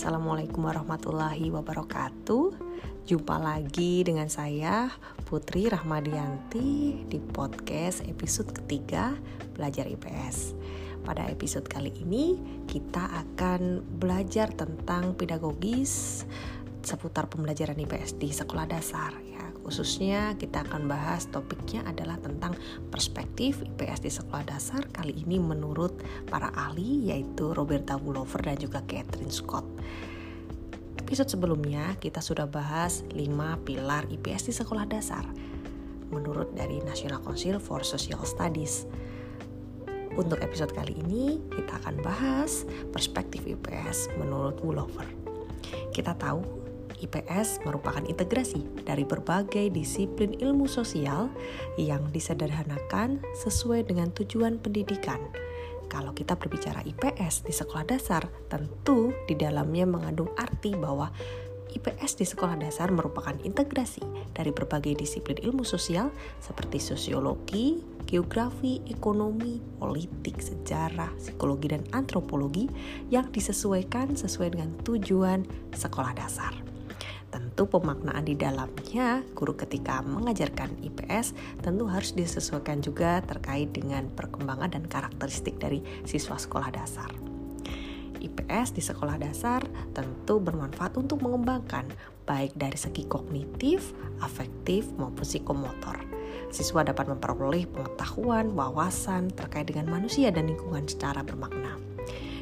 Assalamualaikum warahmatullahi wabarakatuh. Jumpa lagi dengan saya Putri Rahmadianti di podcast episode ketiga Belajar IPS. Pada episode kali ini kita akan belajar tentang pedagogis seputar pembelajaran IPS di sekolah dasar. Khususnya kita akan bahas topiknya adalah tentang perspektif IPS di sekolah dasar kali ini menurut para ahli yaitu Roberta Bullover dan juga Catherine Scott. Episode sebelumnya kita sudah bahas 5 pilar IPS di sekolah dasar menurut dari National Council for Social Studies. Untuk episode kali ini kita akan bahas perspektif IPS menurut Bullover. Kita tahu IPS merupakan integrasi dari berbagai disiplin ilmu sosial yang disederhanakan sesuai dengan tujuan pendidikan. Kalau kita berbicara IPS di sekolah dasar, tentu di dalamnya mengandung arti bahwa IPS di sekolah dasar merupakan integrasi dari berbagai disiplin ilmu sosial seperti sosiologi, geografi, ekonomi, politik, sejarah, psikologi, dan antropologi yang disesuaikan sesuai dengan tujuan sekolah dasar. Tentu pemaknaan di dalamnya guru ketika mengajarkan IPS tentu harus disesuaikan juga terkait dengan perkembangan dan karakteristik dari siswa sekolah dasar. IPS di sekolah dasar tentu bermanfaat untuk mengembangkan baik dari segi kognitif, afektif maupun psikomotor. Siswa dapat memperoleh pengetahuan, wawasan terkait dengan manusia dan lingkungan secara bermakna.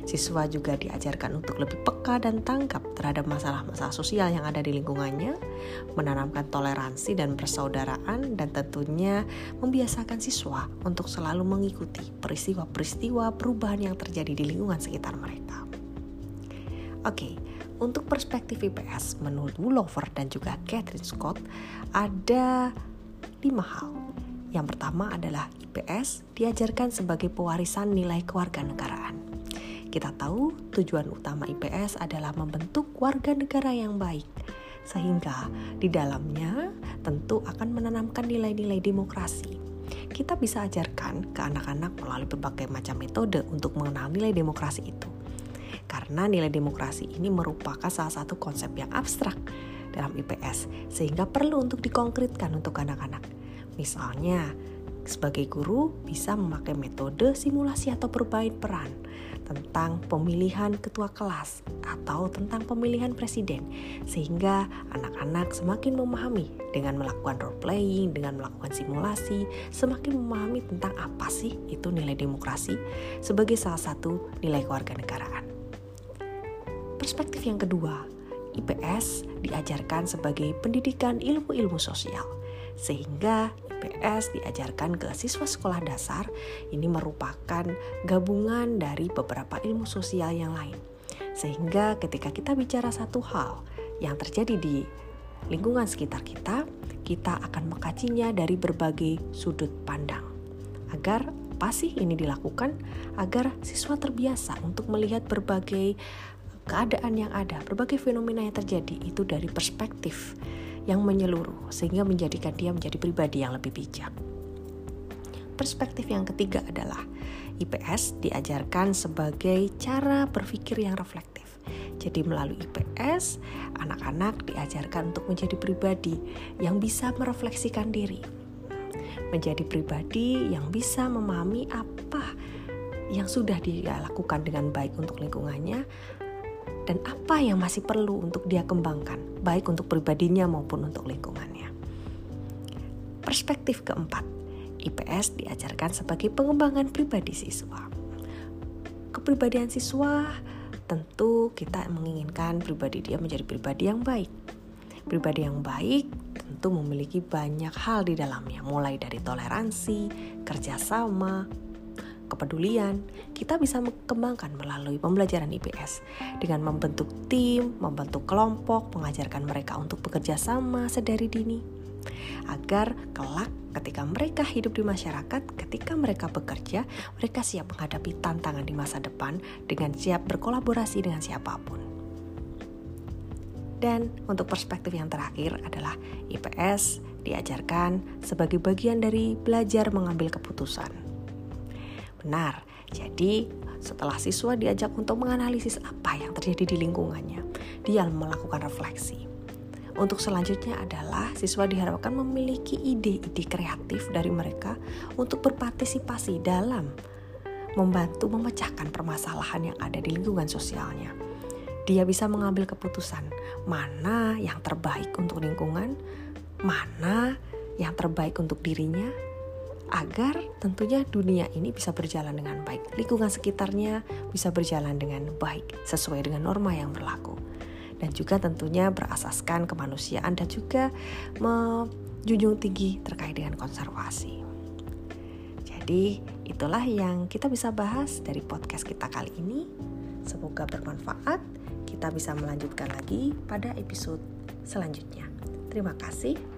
Siswa juga diajarkan untuk lebih peka dan tanggap terhadap masalah-masalah sosial yang ada di lingkungannya, menanamkan toleransi dan persaudaraan, dan tentunya membiasakan siswa untuk selalu mengikuti peristiwa-peristiwa perubahan yang terjadi di lingkungan sekitar mereka. Oke, untuk perspektif IPS menurut Wullover dan juga Catherine Scott ada lima hal. Yang pertama adalah IPS diajarkan sebagai pewarisan nilai kewarganegaraan. Kita tahu tujuan utama IPS adalah membentuk warga negara yang baik, sehingga di dalamnya tentu akan menanamkan nilai-nilai demokrasi. Kita bisa ajarkan ke anak-anak melalui berbagai macam metode untuk mengenal nilai demokrasi itu. Karena nilai demokrasi ini merupakan salah satu konsep yang abstrak dalam IPS, sehingga perlu untuk dikonkretkan untuk anak-anak. Misalnya, sebagai guru bisa memakai metode simulasi atau bermain peran tentang pemilihan ketua kelas atau tentang pemilihan presiden sehingga anak-anak semakin memahami dengan melakukan role playing, dengan melakukan simulasi, semakin memahami tentang apa sih itu nilai demokrasi sebagai salah satu nilai kewarganegaraan. Perspektif yang kedua, IPS diajarkan sebagai pendidikan ilmu-ilmu sosial sehingga IPS diajarkan ke siswa sekolah dasar ini merupakan gabungan dari beberapa ilmu sosial yang lain. Sehingga ketika kita bicara satu hal yang terjadi di lingkungan sekitar kita, kita akan mengkajinya dari berbagai sudut pandang. Agar apa sih ini dilakukan? Agar siswa terbiasa untuk melihat berbagai keadaan yang ada, berbagai fenomena yang terjadi itu dari perspektif yang menyeluruh sehingga menjadikan dia menjadi pribadi yang lebih bijak. Perspektif yang ketiga adalah IPS diajarkan sebagai cara berpikir yang reflektif. Jadi melalui IPS, anak-anak diajarkan untuk menjadi pribadi yang bisa merefleksikan diri. Menjadi pribadi yang bisa memahami apa yang sudah dia lakukan dengan baik untuk lingkungannya dan apa yang masih perlu untuk dia kembangkan, baik untuk pribadinya maupun untuk lingkungannya. Perspektif keempat, IPS diajarkan sebagai pengembangan pribadi siswa. Kepribadian siswa tentu kita menginginkan pribadi dia menjadi pribadi yang baik. Pribadi yang baik tentu memiliki banyak hal di dalamnya, mulai dari toleransi, kerjasama, kepedulian, kita bisa mengembangkan melalui pembelajaran IPS dengan membentuk tim, membentuk kelompok, mengajarkan mereka untuk bekerja sama sedari dini. Agar kelak ketika mereka hidup di masyarakat, ketika mereka bekerja, mereka siap menghadapi tantangan di masa depan dengan siap berkolaborasi dengan siapa pun. Dan untuk perspektif yang terakhir adalah IPS diajarkan sebagai bagian dari belajar mengambil keputusan benar. Jadi, setelah siswa diajak untuk menganalisis apa yang terjadi di lingkungannya, dia melakukan refleksi. Untuk selanjutnya adalah siswa diharapkan memiliki ide-ide kreatif dari mereka untuk berpartisipasi dalam membantu memecahkan permasalahan yang ada di lingkungan sosialnya. Dia bisa mengambil keputusan mana yang terbaik untuk lingkungan, mana yang terbaik untuk dirinya, agar tentunya dunia ini bisa berjalan dengan baik. Lingkungan sekitarnya bisa berjalan dengan baik sesuai dengan norma yang berlaku. Dan juga tentunya berasaskan kemanusiaan dan juga menjunjung tinggi terkait dengan konservasi. Jadi, itulah yang kita bisa bahas dari podcast kita kali ini. Semoga bermanfaat. Kita bisa melanjutkan lagi pada episode selanjutnya. Terima kasih.